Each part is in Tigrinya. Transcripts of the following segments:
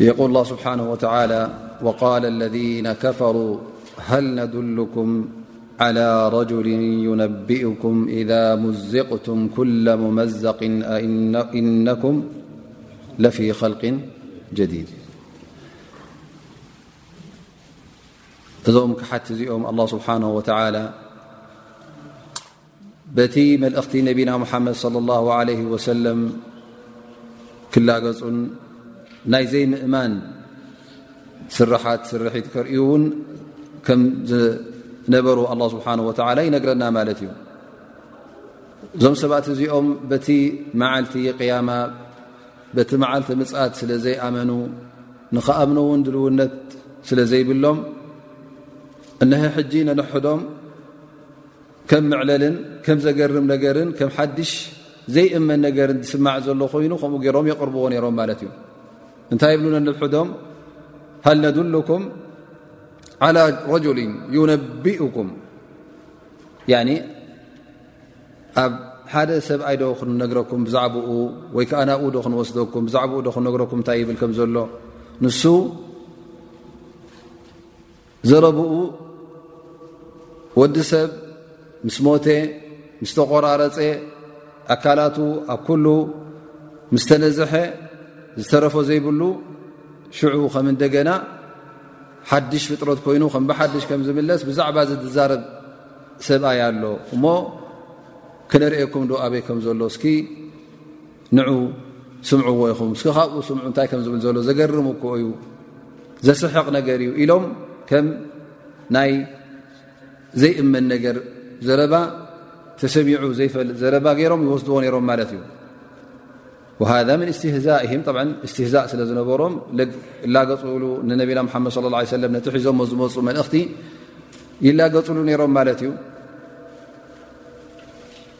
يقول الله سبحانه وتعالى وقال الذين كفروا هل ندلكم على رجل ينبئكم إذا مزقتم كل ممزق أئنكم لفي خلق جديد مم الله سبحانه وتعالى በቲ መልእኽቲ ነቢና ሙሓመድ صለ ላሁ ዓለይህ ወሰለም ክላገፁን ናይ ዘይምእማን ስራሓት ስርሒት ከርእዩ እውን ከም ዝነበሩ ኣላ ስብሓን ወተላ ይነግረና ማለት እዩ እዞም ሰባት እዚኦም በቲ መዓልቲ ቅያማ በቲ መዓልቲ ምፅት ስለ ዘይኣመኑ ንኸኣምኑ እውን ድልውነት ስለ ዘይብሎም እነሀ ሕጂ ነንሕዶም ከም መዕለልን ከም ዘገርም ነገርን ከም ሓድሽ ዘይእመን ነገርን ዝስማዕ ዘሎ ኮይኑ ከምኡ ገይሮም የቕርብዎ ነይሮም ማለት እዩ እንታይ ይብሉ ነንብሕዶም ሃል ነድሉኩም ዓላ ረጅል ዩነቢኡኩም ኣብ ሓደ ሰብኣይ ዶ ክንነግረኩም ብዛዕባኡ ወይ ከዓ ናብኡ ዶ ክንወስደኩም ብዛዕኡ ዶ ክንነግረኩም እንታይ ይብል ከም ዘሎ ንሱ ዘረብኡ ወዲ ሰብ ምስ ሞተ ምስ ተቆራረፀ ኣካላቱ ኣብ ኩሉ ምስ ተነዝሐ ዝተረፎ ዘይብሉ ሽዑ ከም እንደገና ሓድሽ ፍጥረት ኮይኑ ከም ብሓድሽ ከም ዝምለስ ብዛዕባ ዚ ዝዛረብ ሰብኣይ ኣሎ እሞ ክነርእኩም ዶ ኣበይ ከም ዘሎ እስኪ ንዑ ስምዕዎ ኢኹም እስከ ካብኡ ስምዑ እንታይ ከም ዝብል ዘሎ ዘገርም እኮ እዩ ዘስሕቕ ነገር እዩ ኢሎም ከም ናይ ዘይእመን ነገር ዘረባ ተሰሚዑ ዘይፈልጥ ዘረባ ገይሮም ይወስድዎ ነይሮም ማለት እዩ ሃذ ምን እስትህዛእም እስትህዛእ ስለ ዝነበሮም ላገፅሉ ንነቢና ሓመድ صለ ه ሰለም ነቲ ሒዞሞ ዝመፁ መልእኽቲ ይላገፅሉ ነይሮም ማለት እዩ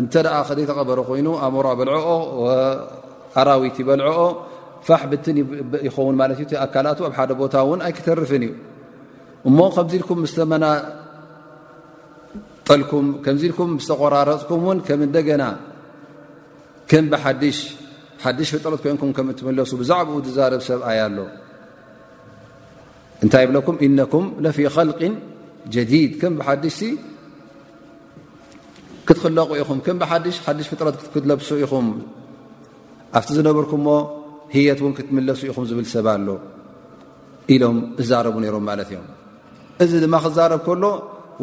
እንተ ከይተቐበረ ኮይኑ ኣሞራ በልዐኦ ኣራዊት ይበልዐኦ ፋሕ ብትን ይኸውን ማለት እዩ ኣካላቱ ኣብ ሓደ ቦታ እውን ኣይክተርፍን እዩ እሞ ከምዚ ኢልኩም ምስተመና ጠልኩም ከምዚ ኢልኩም ምስተቆራረፅኩም እውን ከም እንደገና ከም ብሓድሽ ሓድሽ ፍጠረት ኮይንኩም ከም እትምለሱ ብዛዕባኡ ዝዛረብ ሰብ ኣይ ኣሎ እንታይ ይብለኩም ኢነኩም ለፊ ኸልቅ ጀዲድ ከም ብሓድሽ ክትኽለቑ ኢኹም ከም ብሓድሽ ሓድሽ ፍጥረት ክትለብሱ ኢኹም ኣብቲ ዝነበርኩሞ ህየት እውን ክትምለሱ ኢኹም ዝብል ሰብ ኣሎ ኢሎም እዛረቡ ነይሮም ማለት እዮም እዚ ድማ ክዛረብ ከሎ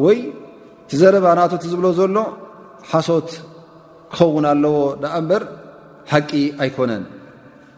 ወይ ትዘረባ ናቱ ዝብሎ ዘሎ ሓሶት ክኸውን ኣለዎ ዳኣ እምበር ሓቂ ኣይኮነን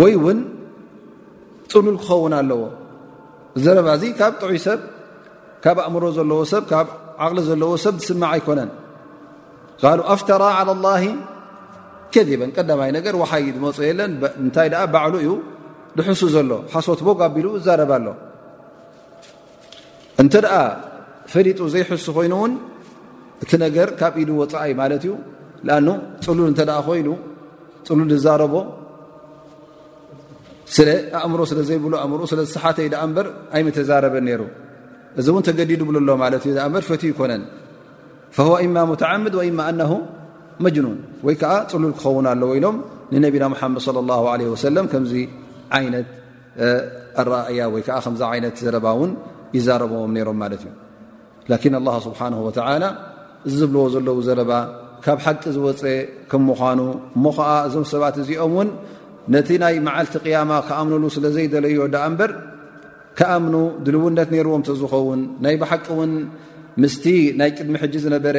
ወይ ውን ፅሉል ክኸውን ኣለዎ ዘረባ እዚ ካብ ጥዑይ ሰብ ካብ ኣእምሮ ዘለዎ ሰብ ካብ ዓቕሊ ዘለዎ ሰብ ዝስማዕ ኣይኮነን ቃሉ ኣፍተራ ዓላ ላ ከበን ቀዳማይ ነገር ውሓይ ዝመፁ የለን እንታይ ባዕሉ እዩ ድሕሱ ዘሎ ሓሶት ቦግ ኣቢሉ እዛረባ ኣሎ እንተ ፈሊጡ ዘይሕሱ ኮይኑ ውን እቲ ነገር ካብ ኢዱ ወፃኢ ማለት እዩ ኣ ፅሉል እተ ኮይኑ ፅሉል ዝዛረቦ ስለ ኣእምሮ ስለ ዘይብሉ ኣእምሮ ስለዝሰሓተ ዩ በር ኣይምተዛረበን ነይሩ እዚ እውን ተገዲዱ ብሉ ኣሎ ማለት እዩ በር ፈት ይኮነን እማ ሙተዓምድ ወእማ ኣነ መጅኑን ወይ ከዓ ፅሉል ክኸውን ኣለዎ ኢሎም ንነቢና ሓመድ ለ ለ ወሰለም ከምዚ ዓይነት ኣረኣእያ ወይ ከዓ ከምዚ ዓይነት ዘረባ እውን ይዛረብዎም ነይሮም ማለት እዩ ላኪን ኣላ ስብሓን ወተላ እዚ ዝብልዎ ዘለዉ ዘረባ ካብ ሓቂ ዝወፀ ከም ምኳኑ እሞ ከዓ እዞም ሰባት እዚኦም እውን ነቲ ናይ መዓልቲ ቅያማ ክኣምንሉ ስለ ዘይደለዮ ዳኣ እምበር ክኣምኑ ድልውነት ነይርዎም ተዝኸውን ናይ ብሓቂ እውን ምስቲ ናይ ቅድሚ ሕጂ ዝነበረ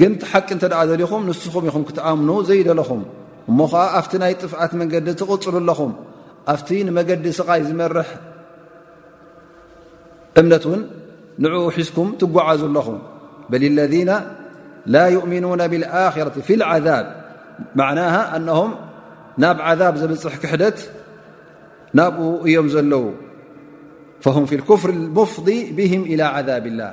ግን እቲ ሓቂ እንተ ደሊኹም ንስኹም ኢኹም ክትኣምኑ ዘይደለኹም እሞ ኸዓ ኣብቲ ናይ ጥፍኣት መንገዲ ትቕፅሉ ኣለኹም ኣብቲ ንመገዲ ስቓይ ዝመርሕ እምነት እውን ንኡ ሒዝኩም ትጓዓዙ ኣለኹም በል ለذና ላ ዩእምኑና ብልኣክረቲ ፊ ልዓዛብ ማዕናሃ ኣነም ናብ ዓዛብ ዘብፅሕ ክሕደት ናብኡ እዮም ዘለዉ ፈም ፊ ልክፍር ሙፍض ብህም ኢላ ዓዛብ ላህ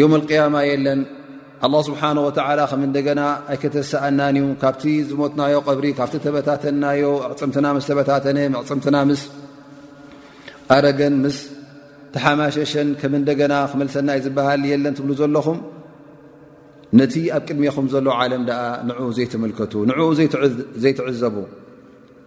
ዮም ቅያማ የለን ኣላ ስብሓን ወተላ ከም እንደገና ኣይከተሰኣናን እዩ ካብቲ ዝሞትናዮ ቐብሪ ካብቲ ተበታተናዮ ኣዕፅምትና ምስ ተበታተነ ኣዕፅምትና ምስ ኣረገን ምስ ተሓማሸሸን ከም እንደገና ክመልሰና እዩ ዝበሃል የለን ትብሉ ዘለኹም ነቲ ኣብ ቅድሜኹም ዘሎ ዓለም ደኣ ንኡ ዘይትምልከቱ ንኡ ዘይትዕዘቡ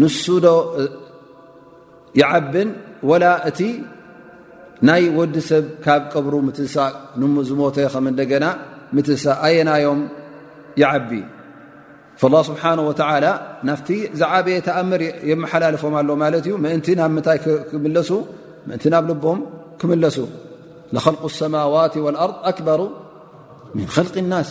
ንሱዶ ይዓብን ወላ እቲ ናይ ወዲ ሰብ ካብ ቀብሩ ምትንሳእ ንዝሞተ ከም እንደገና ምትንሳእ ኣየናዮም ይዓቢ ላ ስብሓን ወተላ ናብቲ ዝዓበየ ተኣምር የመሓላልፎም ኣሎ ማለት እዩ ምእንቲ ናብ ምንታይ ክምለሱ ምእንቲ ናብ ልቦም ክምለሱ ንክልቁ ሰማዋት ወኣርض ኣክበሩ ምን ክልቂ ናስ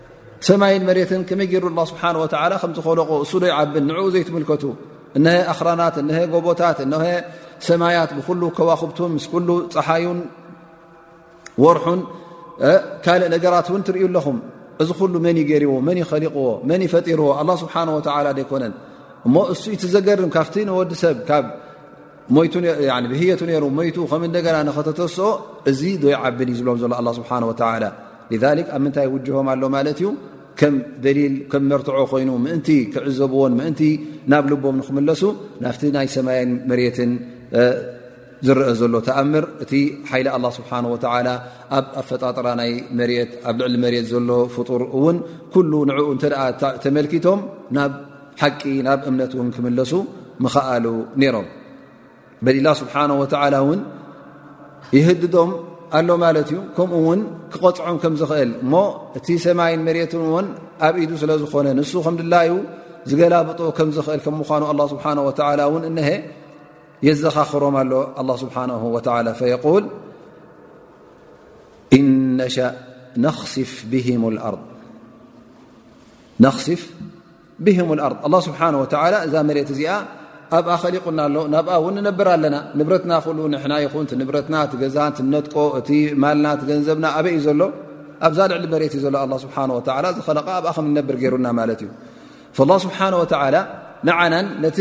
ሰማይን መሬትን ከመይ ገሩ ላ ስብሓን ወተላ ከም ዝኸለቆ እሱ ዶ ይዓብን ንዕኡ ዘይትምልከቱ እነ ኣኽራናት እነ ጎቦታት እነ ሰማያት ብኩሉ ከዋክብቱን ምስ ኩሉ ፀሓዩን ወርሑን ካልእ ነገራት እውን ትርእዩ ኣለኹም እዚ ኩሉ መን ይገርዎ መን ይኸሊቕዎ መን ይፈጢርዎ ኣላ ስብሓን ወተላ ዘይኮነን እሞ እሱ ኢቲ ዘገርም ካብቲ ንወዲ ሰብ ካብ ብህየቱ ነሩ ሞይቱ ከም እንደገና ንኸተተስኦ እዚ ዶ ይዓብድ እዩ ዝብሎም ዘሎ ኣ ስብሓ ወ ኣብ ምንታይ ውጅሆም ኣሎ ማለት እዩ ከም ደሊል ከም መርትዖ ኮይኑ ምእንቲ ክዕዘብዎን ምእንቲ ናብ ልቦም ንክምለሱ ናብቲ ናይ ሰማይን መሬትን ዝረአ ዘሎ ተኣምር እቲ ሓይሊ ኣላ ስብሓ ወ ኣብ ኣፈጣጥራ ናይ መሬት ኣብ ልዕሊ መሬት ዘሎ ፍጡር እውን ኩሉ ንዕኡ እተ ተመልኪቶም ናብ ሓቂ ናብ እምነት ን ክምለሱ ምኸኣሉ ነሮም በላ ስብሓ ወ ውን ይህድዶም ኣሎ ማለት እዩ ከምኡ ውን ክቐፅዖም ከም ዝኽእል እሞ እቲ ሰማይን መሬት ን ኣብ ኢዱ ስለ ዝኾነ ንሱ ከም ድላዩ ዝገላብጦ ከም ዝኽእል ከም ምኑ ኣ ስብሓ ወ ን እሀ የዘኻኽሮም ኣሎ ኣ ስብሓ ወ ፈል እነሸእ ነኽስፍ ብም ኣር ብህም ኣር ኣላ ስብሓን ወተላ እዛ መሬት እዚኣ ኣብኣ ኸሊቑና ኣሎ ናብኣ እውን ንነብር ኣለና ንብረትና ኩሉ ንሕና ይኹን ቲ ንብረትና እቲ ገዛ ትነጥቆ እቲ ማልና እቲ ገንዘብና ኣበይ እዩ ዘሎ ኣብዛ ልዕሊ መሬት እዩ ዘሎ ኣላ ስብሓን ወተላ ዝኸለቓ ኣብኣ ከም ንነብር ገይሩና ማለት እዩ ላ ስብሓን ወተላ ንዓናን ነቲ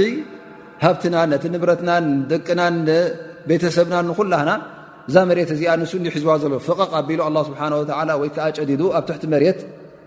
ሃብትናን ነቲ ንብረትናን ደቅናን ቤተሰብናን ንኹላህና እዛ መሬት እዚኣ ንሱ ሒዝዋ ዘሎ ፍቐቕ ኣቢሉ ኣላ ስብሓን ወተላ ወይከዓ ጨዲዱ ኣብ ትሕቲ መሬት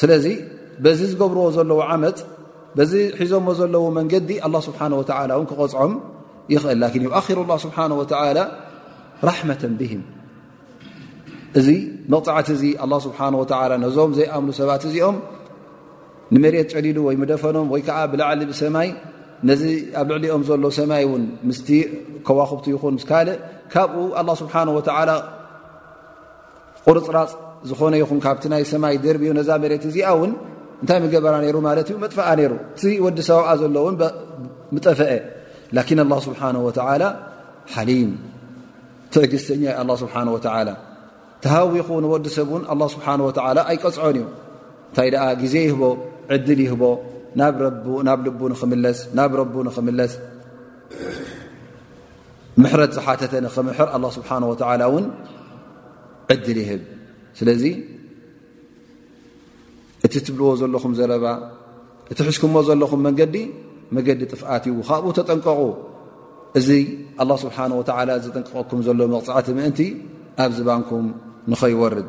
ስለዚ በዚ ዝገብርዎ ዘለዉ ዓመፅ በዚ ሒዞሞ ዘለዉ መንገዲ ኣላ ስብሓን ወተላ እውን ክቐፅዖም ይኽእል ላኪን ይኣኪሩ ላ ስብሓን ወተላ ራሕመተን ብሂም እዚ መቕፃዕቲ እዚ ኣላ ስብሓን ወተላ ነዞም ዘይኣምኑ ሰባት እዚኦም ንመሬት ጨዲዱ ወይ ምደፈኖም ወይ ከዓ ብላዕሊ ብሰማይ ነዚ ኣብ ልዕሊኦም ዘሎ ሰማይ እውን ምስቲ ከዋክብቲ ይኹን ምስ ካልእ ካብኡ ኣላ ስብሓን ወተላ ቁርፅራፅ ዝኾነ ይኹን ካብቲ ናይ ሰማይ ደርቢኡ ነዛ መሬት እዚኣ ውን እንታይ ምገበራ ነይሩ ማለት እዩ መጥፍኣ ነይሩ እቲ ወዲ ሰብብኣ ዘሎ ውን ምጠፍአ ላኪን ኣላ ስብሓን ወተላ ሓሊም ትዕግስተኛ ዩ ኣላ ስብሓን ወተላ ተሃዊኹ ንወዲ ሰብ እውን ኣላ ስብሓን ወተላ ኣይቀፅዖን እዩ እንታይ ደኣ ግዜ ይህቦ ዕድል ይህቦ ናብ ልቡ ንኽምለስ ናብ ረቡ ንኽምለስ ምሕረት ዝሓተተ ንክምሕር ኣላ ስብሓን ወተላ እውን ዕድል ይህብ ስለዚ እቲ ትብልዎ ዘለኹም ዘረባ እቲ ሕዝኩሞ ዘለኹም መንገዲ መገዲ ጥፍኣት እዩ ካብኡ ተጠንቀቑ እዚ ኣላ ስብሓን ወተላ ዘጠንቀቀኩም ዘሎ መቕፃዕቲ ምእንቲ ኣብ ዝባንኩም ንኸይወርድ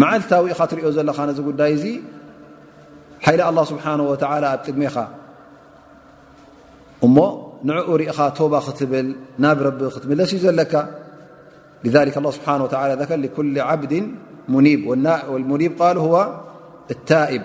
መዓልታዊ ኢኻ ትሪኦ ዘለኻ ነዚ ጉዳይ እዚ ሓይሊ ኣላ ስብሓን ወተላ ኣብ ቅድሜኻ እሞ ንዕኡ ርኢኻ ቶባ ክትብል ናብ ረቢ ክትምለስ እዩ ዘለካ ስብሓ ኩ ዓብድ ሙኒብ ሙኒብ ቃል እታኢብ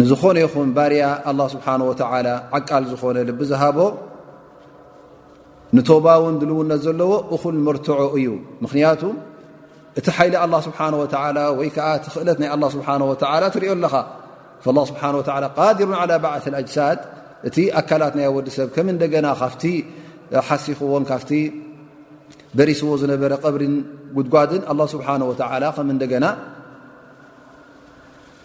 ንዝኾነ ይኹን ባርያ ኣላ ስብሓን ወተላ ዓቃል ዝኾነ ልቢ ዝሃቦ ንቶባ እውን ድልውነት ዘለዎ እኹል መርትዖ እዩ ምኽንያቱ እቲ ሓይሊ ኣላ ስብሓን ወተላ ወይ ከዓ እቲ ክእለት ናይ ኣላ ስብሓን ወተላ ትሪኦ ኣለኻ ላ ስብሓን ወ ቃዲሩ ዓላ ባዓት ኣጅሳድ እቲ ኣካላት ናይ ወዲ ሰብ ከም እንደገና ካብቲ ሓሲኽዎን ካብቲ በሪስዎ ዝነበረ ቐብሪን ጉድጓድን ኣላ ስብሓን ወተላ ከም እንደገና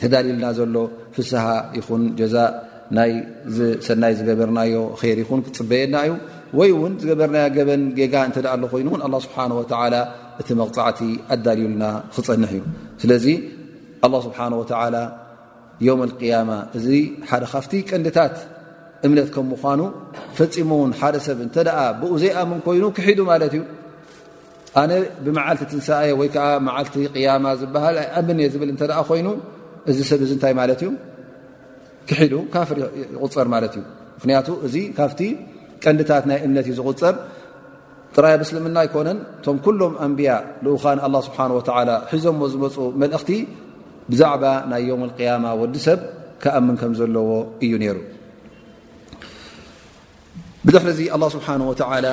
ተዳልዩልና ዘሎ ፍስሃ ይኹን ጀዛእ ናይ ሰናይ ዝገበርናዮ ር ይኹን ክፅበየና እዩ ወይ እውን ዝገበርናዮ ገበን ጌጋ እተ ኣሎ ኮይኑ ውን ኣላ ስብሓን ወተላ እቲ መቕፃዕቲ ኣዳልዩልና ክፀንሕ እዩ ስለዚ ኣላ ስብሓን ወተላ ዮም ልቅያማ እዚ ሓደ ካብቲ ቀንድታት እምነት ከም ምኳኑ ፈፂሙ ውን ሓደ ሰብ እንተ ብኡ ዘይኣምን ኮይኑ ክሒዱ ማለት እዩ ኣነ ብመዓልቲ ትንሳኤ ወይ ከዓ መዓልቲ ቅያማ ዝበሃል ኣይኣምን እየ ዝብል እንተደኣ ኮይኑ እዚ ሰብ እዚ እንታይ ማለት እዩ ክሒዱ ካፍር ይቁፀር ማለት እዩ ምክንያቱ እዚ ካብቲ ቀንዲታት ናይ እምነት እዩ ዝቁፀር ጥራይ ኣብ እስልምና ኣይኮነን እቶም ኩሎም ኣንብያ ልኡኻን ኣላ ስብሓን ወተላ ሒዞሞ ዝመፁ መልእኽቲ ብዛዕባ ናይ ዮም ቅያማ ወዲ ሰብ ክኣምን ከም ዘለዎ እዩ ነይሩ ብድሕሪ እዚ ኣላ ስብሓን ወተላ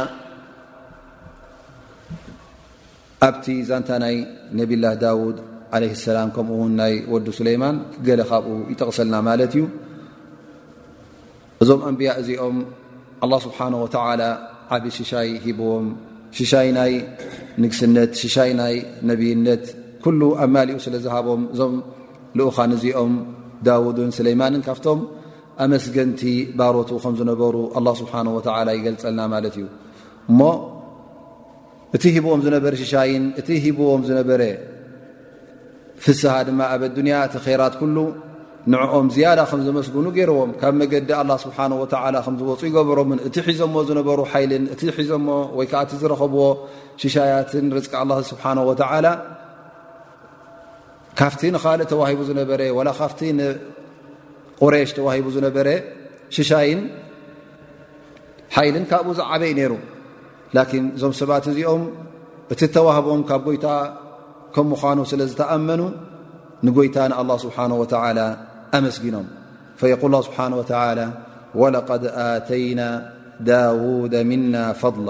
ኣብቲ ዛንታ ናይ ነብላ ዳውድ ዓለ ሰላም ከምኡ ውን ናይ ወዲ ሱለይማን ገለ ካብኡ ይጠቕሰልና ማለት እዩ እዞም ኣንብያ እዚኦም ኣላ ስብሓን ወተላ ዓብ ሽሻይ ሂብዎም ሽሻይ ናይ ንግስነት ሽሻይ ናይ ነብይነት ኩሉ ኣብ ማሊኡ ስለ ዝሃቦም እዞም ልኡኻን እዚኦም ዳውድን ስለይማንን ካብቶም ኣመስገንቲ ባሮቱ ከም ዝነበሩ ኣላ ስብሓን ወተላ ይገልፀልና ማለት እዩ እሞ እቲ ሂብዎም ዝነበረ ሽሻይን እቲ ሂብዎም ዝነበረ ፍስሃ ድማ ኣብ ኣዱንያ እቲ ራት ኩሉ ንዕኦም ዝያዳ ከም ዘመስግኑ ገይርዎም ካብ መገዲ ኣላ ስብሓን ወተላ ከም ዝወፁ ይገበሮምን እቲ ሒዞሞ ዝነበሩ ሓይልን እቲ ሒዞሞ ወይ ከዓ እቲ ዝረኸብዎ ሽሻያትን ርዝቂ ኣላ ስብሓን ወተዓላ ካብቲ ንካልእ ተዋሂቡ ዝነበረ ዋላ ካብቲ ንቁሬሽ ተዋሂቡ ዝነበረ ሽሻይን ሓይልን ካብኡ ዝዓበይ ነይሩ ላኪን እዞም ሰባት እዚኦም እቲ ተዋህቦም ካብ ጎይታ ከም ምዃኑ ስለ ዝተኣመኑ ንጎይታ ንኣላ ስብሓን ወተላ ኣመስጊኖም ፈየቁል ስብሓን ወተላ ወለቀድ ኣተይና ዳውድ ምና ፈضላ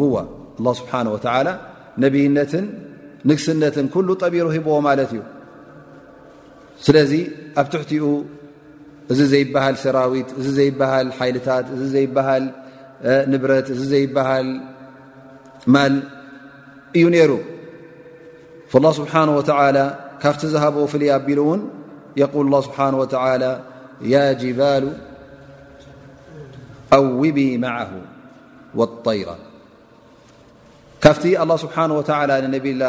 ቡዋ ኣ ስብሓ ወላ ነብይነትን ንግስነትን ኩሉ ጠቢሩ ሂብዎ ማለት እዩ ስለዚ ኣብ ትሕቲኡ እዚ ዘይበሃል ሰራዊት እዚ ዘይበሃል ሓይልታት እዚ ዘይበሃል ንብረት እዚ ዘይበሃል ማል እዩ ነይሩ ላ ስብሓ ወላ ካብቲ ዝሃብዎ ፍልይ ኣቢሉ እውን የል ላ ስብሓ ወላ ያ ጅባሉ ኣውቢ ማዓሁ ወይራ ካብቲ ኣላ ስብሓን ወተላ ንነብላ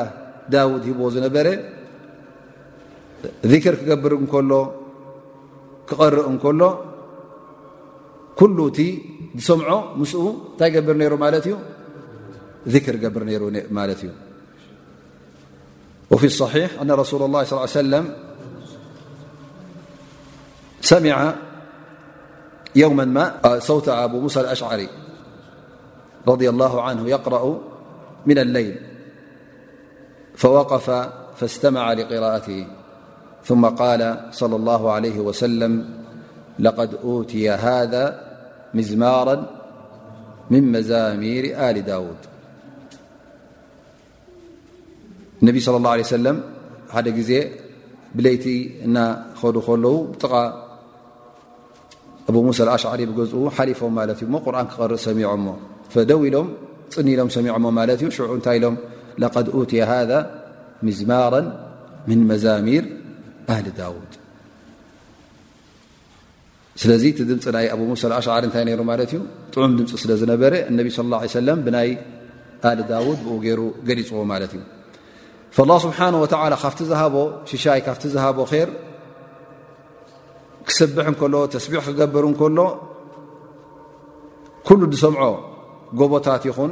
ዳውድ ሂብዎ ዝነበረ ዚክር ክገብር እንከሎ ክቐርእ እንከሎ ኩሉ እቲ ዝሰምዖ ምስኡ እንታይ ገብር ነይሩ ማለት እዩ ዚክር ገብር ነይሩ ማለት እዩ وفي الصحيح أن رسول الله صلى له عليه سلم سمع يوما ما صوت أبو موسى الأشعري رضي الله عنه يقرأ من الليل فوقف فاستمع لقراءته ثم قال صلى الله عليه وسلم لقد أوتي هذا صلى الله ነቢ صለ ላه ለ ሰለም ሓደ ግዜ ብለይቲ እናኸዱ ከለዉ ጥቓ እብ ሙሳ ኣሽዓሪ ብገዝኡ ሓሊፎም ማለት እዩ ሞ ቁርን ክቐርእ ሰሚዖሞ ፈደው ኢሎም ፅኒ ኢሎም ሰሚዖሞ ማለት እዩ ሽዑ እንታይ ኢሎም ለቀድ ኡትያ ሃذ ምዝማራ ምን መዛሚር ኣህሊ ዳውድ ስለዚ እቲ ድምፂ ናይ ኣብ ሙሳ ኣሽዓሪ እንታይ ነይሩ ማለት እዩ ጥዑም ድምፂ ስለ ዝነበረ እነቢ ስ ላ ሰለም ብናይ ኣል ዳውድ ብኡ ገይሩ ገሊፅዎ ማለት እዩ ላ ስብሓን ወተላ ካብቲ ዝሃቦ ሽሻይ ካብቲ ዝሃቦ ር ክስብሕ እንከሎ ተስቢሕ ክገብር እንከሎ ኩሉ ዝሰምዖ ጎቦታት ይኹን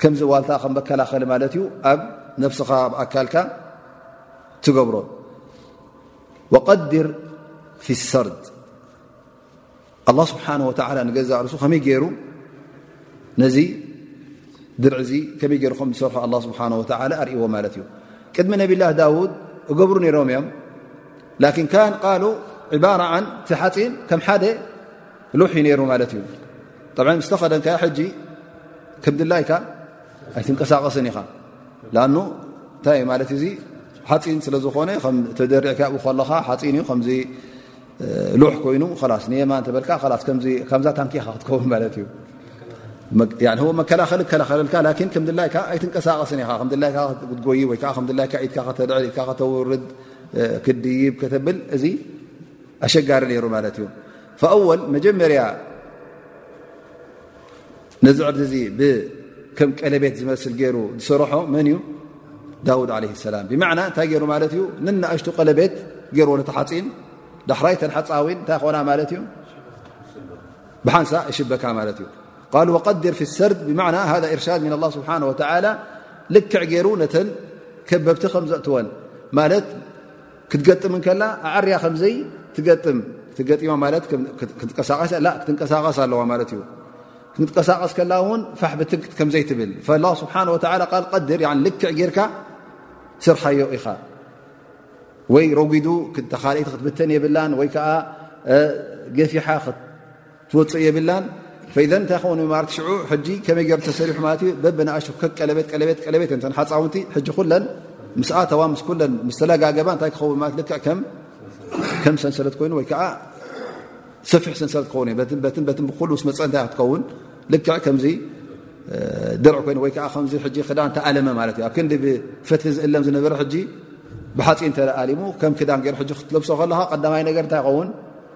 ከምዚ ዋልታ ከም መከላኸሊ ማለት እዩ ኣብ ነብስኻ ኣብ ኣካልካ ትገብሮ ወቀድር ፊ ሰርድ ኣላ ስብሓን ወተላ ንገዛ ርሱ ከመይ ገይሩ ነዚ ድርዒ ዚ ከመይ ገይሩ ከም ዝሰርሖ ኣላ ስብሓን ወተላ ኣርእዎ ማለት እዩ ቅድሚ ነብላ ዳውድ እገብሩ ነይሮም እዮም ላኪን ካን ቃሉ ዕባራ ዓን እቲ ሓፂን ከም ሓደ ሉሕ ዩ ነይሩ ማለት እዩ ጠብ ምስ ተኸደንካ ሕጂ ክምድላይካ ኣይትንቀሳቐስን ኢኻ ላኣኑ እንታይ ማለት እዙ ሓፂን ስለ ዝኾነ ከም ተደሪዕካ ብ ከለኻ ሓፂን እዩ ከም ሉሕ ኮይኑ ላስ ንየማ ተበልካ ላስ ከምዛ ታንኪኻ ክትከውን ማለት እዩ መከላኸሊ ከላኸለልካ ላን ክምድላይካ ኣይትንቀሳቐስን ኢኻ ክላይካ ክትጎይ ወይ ከዓ ክላይካ ኢትካ ከተልዕል ኢትካ ከተውርድ ክድይብ ከተብል እዚ ኣሸጋሪ ነይሩ ማለት እዩ ፈኣወል መጀመርያ ነዚ ዕርዲ እዚ ብከም ቀለቤት ዝመስል ገይሩ ዝሰረሖ መን እዩ ዳውድ ለ ሰላም ብማዕና እንታይ ገይሩ ማለት እዩ ንናእሽቱ ቀለቤት ገይርዎ ንተሓፂን ዳሕራይ ተን ሓፃዊን እንታይ ኮና ማለት እዩ ብሓንሳ ይሽበካ ማለት እዩ ቃል ወቀድር ፊ ሰርድ ብማዕና ሃ እርሻድ ን ላ ስብሓን ወተላ ልክዕ ገይሩ ነተን ከበብቲ ከምዘእትወን ማለት ክትገጥም እንከላ ኣዕርያ ከምዘይ ትገጥም ትገጢማ ማለት ክትቀሳቀስ ላ ክትንቀሳቀስ ኣለዋ ማለት እዩ ክንትቀሳቀስ ከላ እውን ፋሕ ብትን ከምዘይ ትብል ላ ስብሓ ወላ ቃል ቀድር ልክዕ ጌርካ ስርሓዮ ኢኻ ወይ ረጒዱ ተካልይቲ ክትብተን የብላን ወይ ከዓ ገፊሓ ትወፅእ የብላን ፈዘ እንታይ ክኸን ማት ሽዑ ሕጂ ከመይ ገር ተሰሪሑ ማለት እዩ በብንኣሽ ከቀለበት ቀለበት ቀለበት እተ ሓፃውንቲ ሕጂ ኩለን ምስ ኣተዋ ምስ ኩለን ምስተለጋገባ እንታይ ክኸውን ማለት ልክዕ ከም ሰንሰለት ኮይኑ ወይ ከዓ ሰፊሕ ሰንሰለት ክኸውን እ በትን በትን ብኩሉ ስ መፀ እንታይ ክትከውን ልክዕ ከምዚ ድርዒ ኮይኑ ወይ ከዓ ከምዚ ሕጂ ክዳን ተኣለመ ማለት እዩ ኣብ ክንዲ ብፈትሊ ዝእለም ዝነበረ ሕጂ ብሓፂን ተለኣሊሙ ከም ክዳን ገር ሕጂ ክትለብሶ ከለካ ቀዳማይ ነገር እንታይ ይኸውን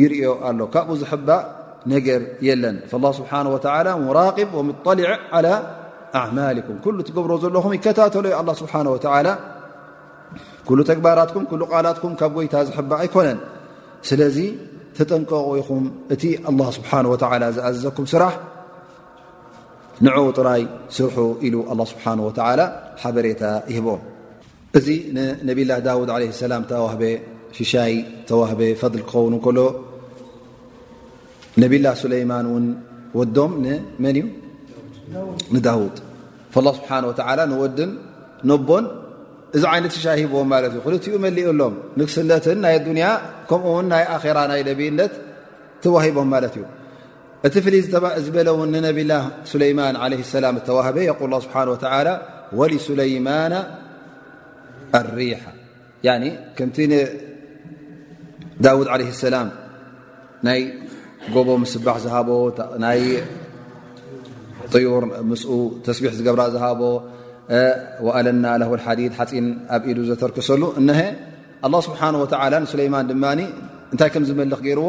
ይርእዮ ኣሎ ካብኡ ዝሕባእ ነገር የለን ላ ስብሓን ወላ ሙራቅብ ወሙጠሊዕ ዓላ ኣማሊኩም ኩሉ ትገብሮ ዘለኹም ይከታተሎ ዩ ኣላ ስብሓን ወላ ኩሉ ተግባራትኩም ኩሉ ቃላትኩም ካብ ጎይታ ዝሕባእ ኣይኮነን ስለዚ ተጠንቀቑ ኢኹም እቲ ኣላ ስብሓን ወላ ዝኣዘዘኩም ስራሕ ንዕኡ ጥራይ ስርሑ ኢሉ ኣላ ስብሓን ወላ ሓበሬታ ይህቦም እዚ ንነብላህ ዳውድ ለ ሰላም ተዋህበ ሽሻይ ተዋህበ ፈል ክኸውን ከሎ ነብላ ሱለይማን ውን ወዶም ንመን እዩ ንዳውድ ላ ስብሓን ወተላ ንወድን ነቦን እዚ ዓይነት ሽሻይ ሂብዎም ማለት እዩ ክልትኡ መሊኡሎም ንግስነትን ናይ ኣዱንያ ከምኡውን ናይ ኣራ ናይ ነብይነት ተዋሂቦም ማለት እዩ እቲ ፍልይ ዝበለ ውን ንነብላ ሱለይማን ለ ሰላም እተዋህበ ል ስብሓ ወሊሱለይማን ኣሪሓ ከምቲ ንዳውድ ለ ሰላም ናይ ጎቦ ምስባሕ ዝሃቦ ናይ ጥዩር ምስ ተስቢሕ ዝገብራ ዝሃቦ ኣለና ለ ሓዲድ ሓፂን ኣብ ኢዱ ዘተርክሰሉ እሀ ስብሓ ወ ንሱለይማን ድማ እንታይ ከም ዝመልኽ ገይርዎ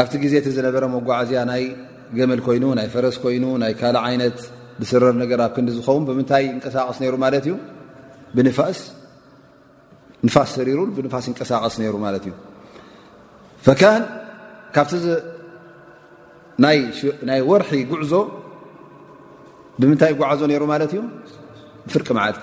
ኣብቲ ግዜ እቲ ዝነበረ መጓዓዝያ ናይ ገመል ኮይኑ ናይ ፈረስ ኮይኑ ናይ ካልእ ዓይነት ብስረር ነገር ኣብ ክንዲ ዝኸውን ብምንታይ ይንቀሳቐስ ነይሩ ማለት እዩ ብንፋስ ንፋስ ሰሪሩ ብንፋስ ይንቀሳቀስ ነይሩ ማለት እዩ ፈካን ካብቲ ናይ ወርሒ ጉዕዞ ብምንታይ ይጓዓዞ ነይሩ ማለት እዩ ፍርቂ መዓልቲ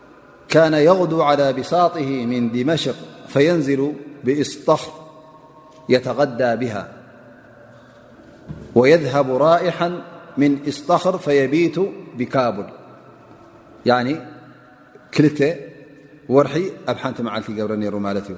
كان يغدو على بساطه من دمشق فينزل بإصطخر يتغدى بها ويذهب رائحا من إصطخر فيبيت بكابل يعني كلت ورحي أبحنت ملتني رمالت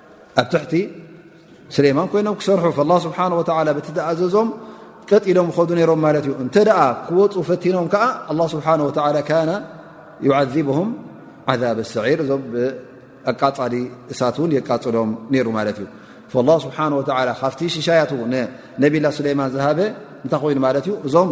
ኣብ ትሕቲ ስለማን ኮይኖም ክሰርሑ ላ ስብሓ ወ በቲ ዝኣዘዞም ቀጥ ኢሎም ኸዱ ነሮም ማለት እዩ እንተ ደኣ ክወፁ ፈቲኖም ከዓ ላ ስብሓ ወ ካነ ዩዓذብም ዓዛብ ሰዒር እዞም ብኣቃፃሊ እሳት እውን የቃፅሎም ነይሩ ማለት እዩ ላ ስብሓ ወ ካብቲ ሽሻያቱ ነቢላ ስለይማን ዝሃበ እንታይ ኮይኑ ማለት እዩ እዞም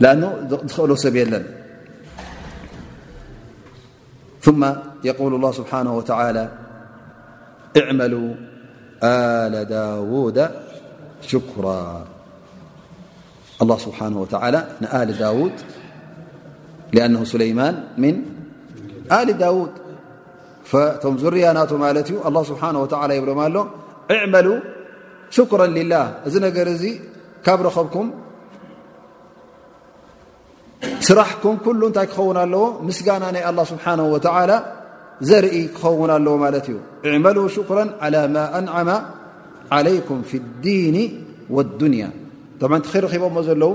لأنه ل ثم يقول الله سبحانه وتعالى اعملوا آل داود شكرا الله سبحانه وتعالى نل داود لأنه سليمان من ل داود እቶም ዝርያ ናቱ ማለት እዩ ኣ ስብሓ ወ ይብሎም ኣሎ እዕመሉ ሽኩረ ላ እዚ ነገር እዚ ካብ ረኸብኩም ስራሕኩም ኩሉ እንታይ ክኸውን ኣለዎ ምስጋና ናይ ኣላ ስብሓ ወላ ዘርኢ ክኸውን ኣለዎ ማለት እዩ እዕመሉ ሽኩረ ላ ማ ኣንዓማ ዓለይኩም ፊ ዲኒ ወዱንያ ቲ ኺረኺቦሞ ዘለዉ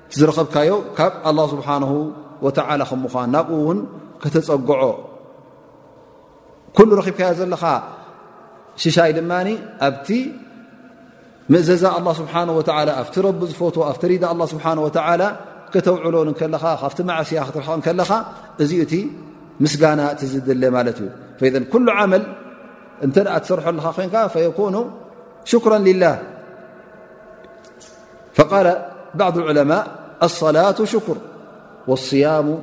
ዝረኸብካዮ ካብ ኣላ ስብሓንሁ ወተዓላ ከም ምዃን ናብኡ እውን ከተፀግዖ ኩሉ ረኺብካዮ ዘለኻ ሽሻይ ድማ ኣብቲ ምእዘዛ ኣላ ስብሓን ወተላ ኣብቲ ረቢ ዝፈት ኣብቲ ሪዳ ኣላ ስብሓን ወተዓላ ከተውዕሎ ንከለኻ ካብቲ ማዕስያ ክትርሕቕ ከለኻ እዚ እቲ ምስጋና እቲ ዝድለ ማለት እዩ ፈዘን ኩሉ ዓመል እንተ ትሰርሖ ኣለኻ ኮንካ ፈየኮኑ ሽኩራን ልላህ بعض العلماء الصلاة شكر والصيام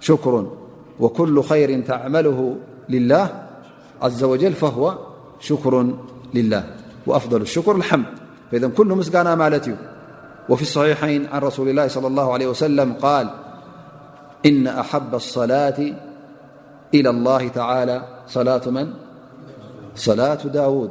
شكر وكل خير تعمله لله عز و جل فهو شكر لله وأفضل الشكر الحمد فإذن كل مسجان مالته وفي الصحيحين عن رسول الله صلى الله عليه وسلم - قال إن أحب الصلاة إلى الله تعالى صلاة من صلاة داود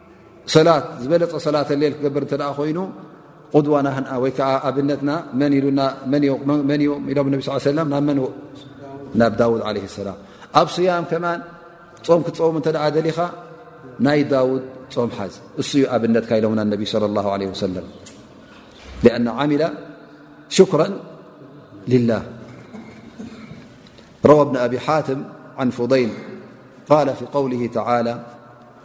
ሰላት ዝበለፀ ሰላት ሌል ክገብር እተ ኮይኑ ቁድዋ ናህና ወይ ከዓ ኣብነትና መን ኢሉና መን ዩ ኢሎም ነቢ ስ ሰለም ናብ መን ናብ ዳውድ ለ ሰላም ኣብ ስያም ከማን ፆም ክፀውም እተ ደሊኻ ናይ ዳውድ ፆም ሓዝ እሱ ዩ ኣብነትካ ኢሎምና ነቢ ለ ላ ለ ወሰለም ሊኣና ዓሚላ ሽኩራ ልላ ረዋ ብን ኣብ ሓትም ን ፉضይል ቃል ፊ ውል ተላ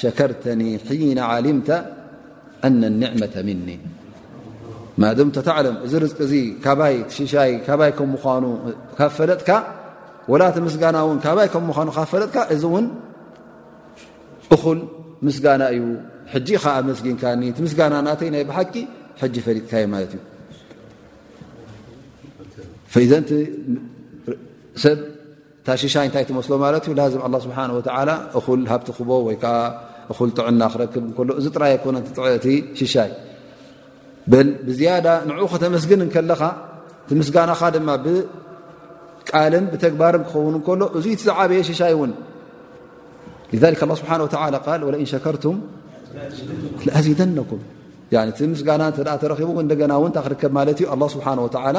ሸከርተኒ ሒነ ዓሊምተ ኣነ ኒዕመተ ምኒ ማድም ተታዕለም እዚ ርዝቂ እዚ ካባይ ትሽሻይ ካባይ ከም ምኳኑ ካብ ፈለጥካ ወላ እቲ ምስጋና እውን ካባይ ከም ምኳኑ ካብ ፈለጥካ እዚ እውን እኹል ምስጋና እዩ ሕጂ ኻ ኣመስጊንካኒ እቲ ምስጋና ናተይ ናይ ብሓቂ ሕጂ ፈሊጥካዩ ማለት እዩ ፈዘንቲ ሰብ እታ ሽሻይ እንታይ ትመስሎ ማለት እዩ ላዝም ኣላ ስብሓን ወተዓላ እኹል ሃብቲ ክቦ ወይ ከዓ እኹል ጥዕና ክረክብ እንከሎ እዚ ጥራይ ኣይኮነ ጥዕቲ ሽሻይ በል ብዝያዳ ንዕኡ ከተመስግን እንከለኻ እቲ ምስጋናኻ ድማ ብቃልን ብተግባርን ክኸውን እንከሎ እዙ እቲ ዝዓበየ ሽሻይ እውን ላ ስብሓ ወላ ቃል ወለእን ሸከርቱም ኣዚደነኩም እቲ ምስጋና እተ ተረኪቡ እንደገና እውን እታ ክርከብ ማለት እዩ ኣላ ስብሓን ወተዓላ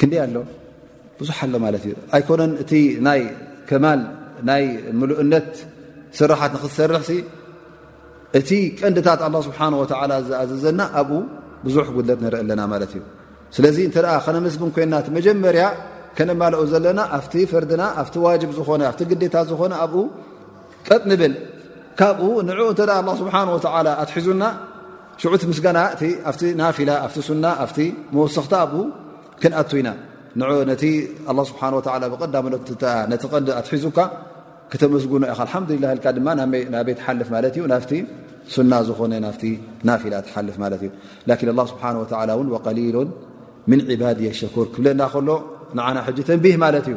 ክንደይ ኣሎ ብዙሕ ኣሎ ማለት እዩ ኣይኮነን እቲ ናይ ከማል ናይ ምሉእነት ስራሓት ንክትሰርሕ ሲ እቲ ቀንድታት ኣላ ስብሓን ወተላ ዝኣዘዘና ኣብኡ ብዙሕ ጉድለት ንርኢ ኣለና ማለት እዩ ስለዚ እንተ ከነመስግን ኮይና እቲ መጀመርያ ከነማልኦ ዘለና ኣብቲ ፈርድና ኣብቲ ዋጅብ ዝኾነ ኣብቲ ግዴታ ዝኾነ ኣብኡ ቀጥ ንብል ካብኡ ንኡ እተ ኣ ስብሓ ኣትሒዙና ሽዑቲ ምስጋና ኣብቲ ናፊላ ኣ ሱና ኣ መወሰኽታ ኣብ ክንኣቱ ኢና ን ነቲ ስብሓ ብቀዳመነት ነቲ ቀንዲ ኣትሒዙካ ክተመስግኖ ኢኻ ሓምላ ልካ ድማ ናበይ ትሓልፍ ማለት እዩ ናብቲ ሱና ዝኾነ ና ናፊላ ትሓልፍ ማለት እዩ ን ስብሓ ን ቀሊሉ ምን ባድ ሸኩር ክብለና ከሎ ንዓና ሕጂ ተንቢህ ማለት እዩ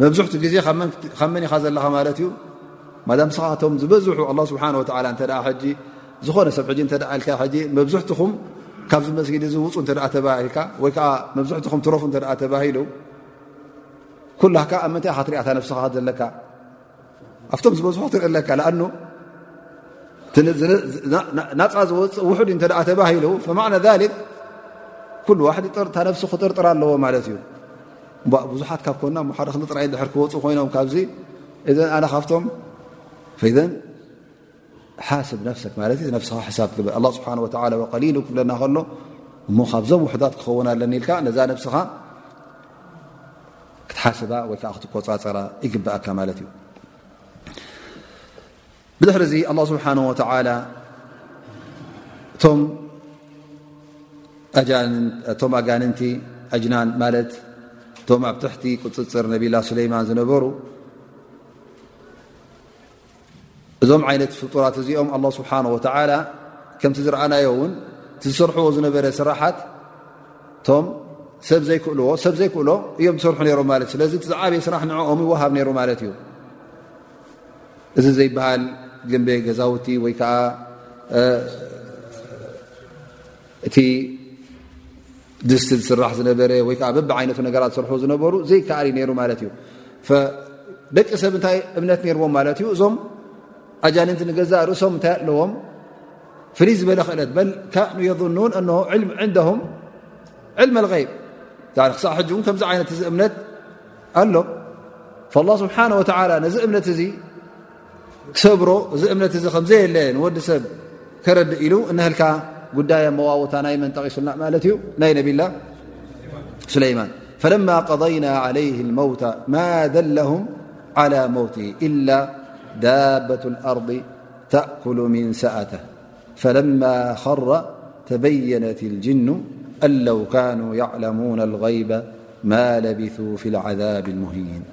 መብዝሕቱ ግዜ ካብ መን ኢኻ ዘለኻ ማለት እዩ ማዳ ምስኻ እቶም ዝበዝሑ ኣላ ስብሓን ወላ እተ ሕጂ ዝኾነ ሰብ ሕጂ እተ ኢልካ ሕጂ መብዝሕትኹም ካብዚ መስጊድ እዚ ውፁ እተ ተባሂልካ ወይ ከዓ መብዝሕትኹም ትረፉ እተ ተባሂሉ ኩላካ ኣብ ምንታይ ኢኻ ትሪእታ ነፍስኻ ዘለካ ኣብቶም ዝበዝሑ ክትርኢ ኣለካ ኣኑ ናፃ ዝወፅእ ውሕድ እተ ተባሂሉ ማዕና ሊክ ኩሉ ዋሕዲ ጥርታ ነፍሲ ክጥርጥር ኣለዎ ማለት እዩ ብዙሓት ካብ ኮና ሓደ ክልጥራይ ድሕር ክወፁ ኮይኖም ካብዚ እዘ ኣነ ካብቶም ሓስብ ነፍሰክ ማለት ዩ ነፍስኻ ሕሳብ ትግበር ኣላ ስብሓን ወተላ ወቀሊሉ ክብለና ከሎ እሞ ካብዞም ውሕዳት ክኸውን ኣለኒ ኢልካ ነዛ ነፍስኻ ክትሓስባ ወይ ከዓ ክትቆፃፀራ ይግብእካ ማለት እዩ ብድሕሪ እዚ ኣላ ስብሓን ወተላ እቶም እቶም ኣጋንንቲ ኣጅናን ማለት እቶም ኣብ ትሕቲ ቁፅፅር ነብላ ሱለይማን ዝነበሩ እዞም ዓይነት ፍጡራት እዚኦም ኣላ ስብሓን ወተላ ከምቲ ዝረኣናዮ እውን እቲ ዝሰርሕዎ ዝነበረ ስራሓት እቶም ሰብ ዘይክእልዎ ሰብ ዘይክእሎ እዮም ዝሰርሑ ነሮም ማለት ስለዚ እቲ ዝዓበየ ስራሕ ንዕኦም ይወሃብ ነይሩ ማለት እዩ እዚ ዘይበሃል ግንበ ገዛውቲ ወይ ከዓ እቲ ድስቲ ዝስራሕ ዝነበረ ወይ ከዓ በብዓይነቱ ነገራት ዝሰርሑ ዝነበሩ ዘይከኣል እዩ ነይሩ ማለት እዩ ደቂ ሰብ እንታይ እምነት ነይርዎም ማለት እዩ እዞም ኣጃኒንቲ ንገዛእ ርእሶም እንታይ ኣለዎም ፍልይ ዝበለ ክእለት በል ካኑ የظኑን እነ ዕንደም ዕልሚ ኣልغይብ ክሳዕ ሕጂ እውን ከምዚ ዓይነት እዚ እምነት ኣሎ ላ ስብሓን ወተላ ነዚ እምነት እዚ ر أم مل سب كرل أنهلك دي مات ي منتقلن لت نبل سليمان فلما قضينا عليه الموت ما دلهم على موته إلا دابة الأرض تأكل من سأته فلما خر تبينت الجن أن لو كانوا يعلمون الغيب ما لبثوا في العذاب المهينولا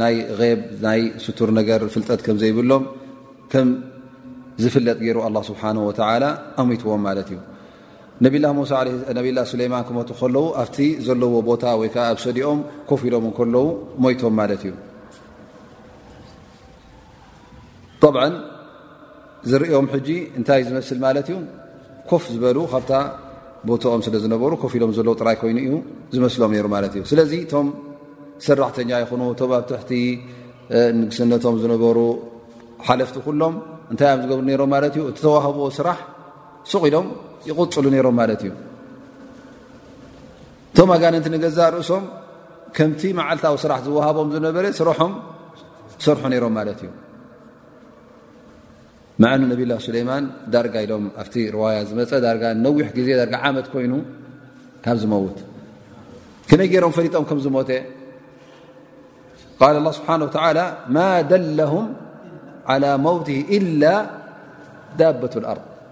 ናይ غብ ናይ ስቱር ነገር ፍልጠት ከም ዘይብሎም ከም ዝፍለጥ ገይሩ ኣላ ስብሓን ወተላ ኣሚትዎም ማለት እዩ ነብላ ሳ ነብላ ሱለይማን ክመቱ ከለዉ ኣብቲ ዘለዎ ቦታ ወይ ከዓ ኣብ ሰዲኦም ኮፍ ኢሎም ከለዉ ሞይቶም ማለት እዩ ዝርኦም ሕጂ እንታይ ዝመስል ማለት እዩ ኮፍ ዝበሉ ካብታ ቦትኦም ስለ ዝነበሩ ኮፍ ኢሎም ዘለዉ ጥራይ ኮይኑ እዩ ዝመስሎም ነሩ ማለት እዩ ስለዚ እቶም ሰራሕተኛ ይኹኑ እቶም ኣብ ትሕቲ ንግስነቶም ዝነበሩ ሓለፍቲ ኩሎም እንታይ እዮም ዝገብሩ ነሮም ማለት እዩ እቲ ተዋህብዎ ስራሕ ሱቕ ኢሎም ይቕፅሉ ነይሮም ማለት እዩ እቶም ኣጋንንቲ ንገዛእ ርእሶም ከምቲ መዓልታዊ ስራሕ ዝወሃቦም ዝነበረ ስራሖም ሰርሑ ነይሮም ማለት እዩ መዕኑ ነብላ ሱለይማን ዳርጋ ኢሎም ኣብቲ ርዋያ ዝመፀ ዳርጋ ነዊሕ ግዜ ዳርጋ ዓመት ኮይኑ ካብ ዝመውት ከመይ ገይሮም ፈሊጦም ከም ዝሞተ ቃል ላ ስብሓን ወተላ ማ ደለሁም ዓላ መውት ኢላ ዳበት ኣርض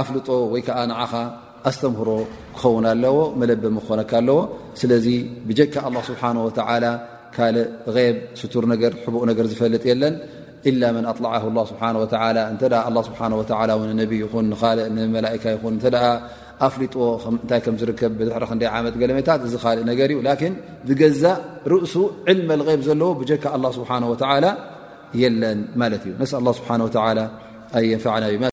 ኣፍልጦ ወይ ከዓ ንዓኻ ኣስተምህሮ ክኸውን ኣለዎ መለበሚ ክኾነካ ኣለዎ ስለዚ ብጀካ ኣላ ስብሓን ወተላ ካልእ ብ ስቱር ነገር ሕቡእ ነገር ዝፈልጥ የለን ኢላ መን ኣጥላዓ ላ ስብሓ ወላ እንተ ኣላ ስብሓ ወላ ውን ነቢ ይኹን ንካልእ ንመላእካ ይኹን እተ ኣፍልጥዎ እንታይ ከም ዝርከብ ብድሕሪ ክንደይ ዓመት ገለሜታት እዚ ካልእ ነገር እዩ ላኪን ዝገዛእ ርእሱ ዕልመ ልይብ ዘለዎ ብጀካ ኣላ ስብሓን ወተላ የለን ማለት እዩ ነስ ኣላ ስብሓን ወተላ ኣየንፈዕና እዩ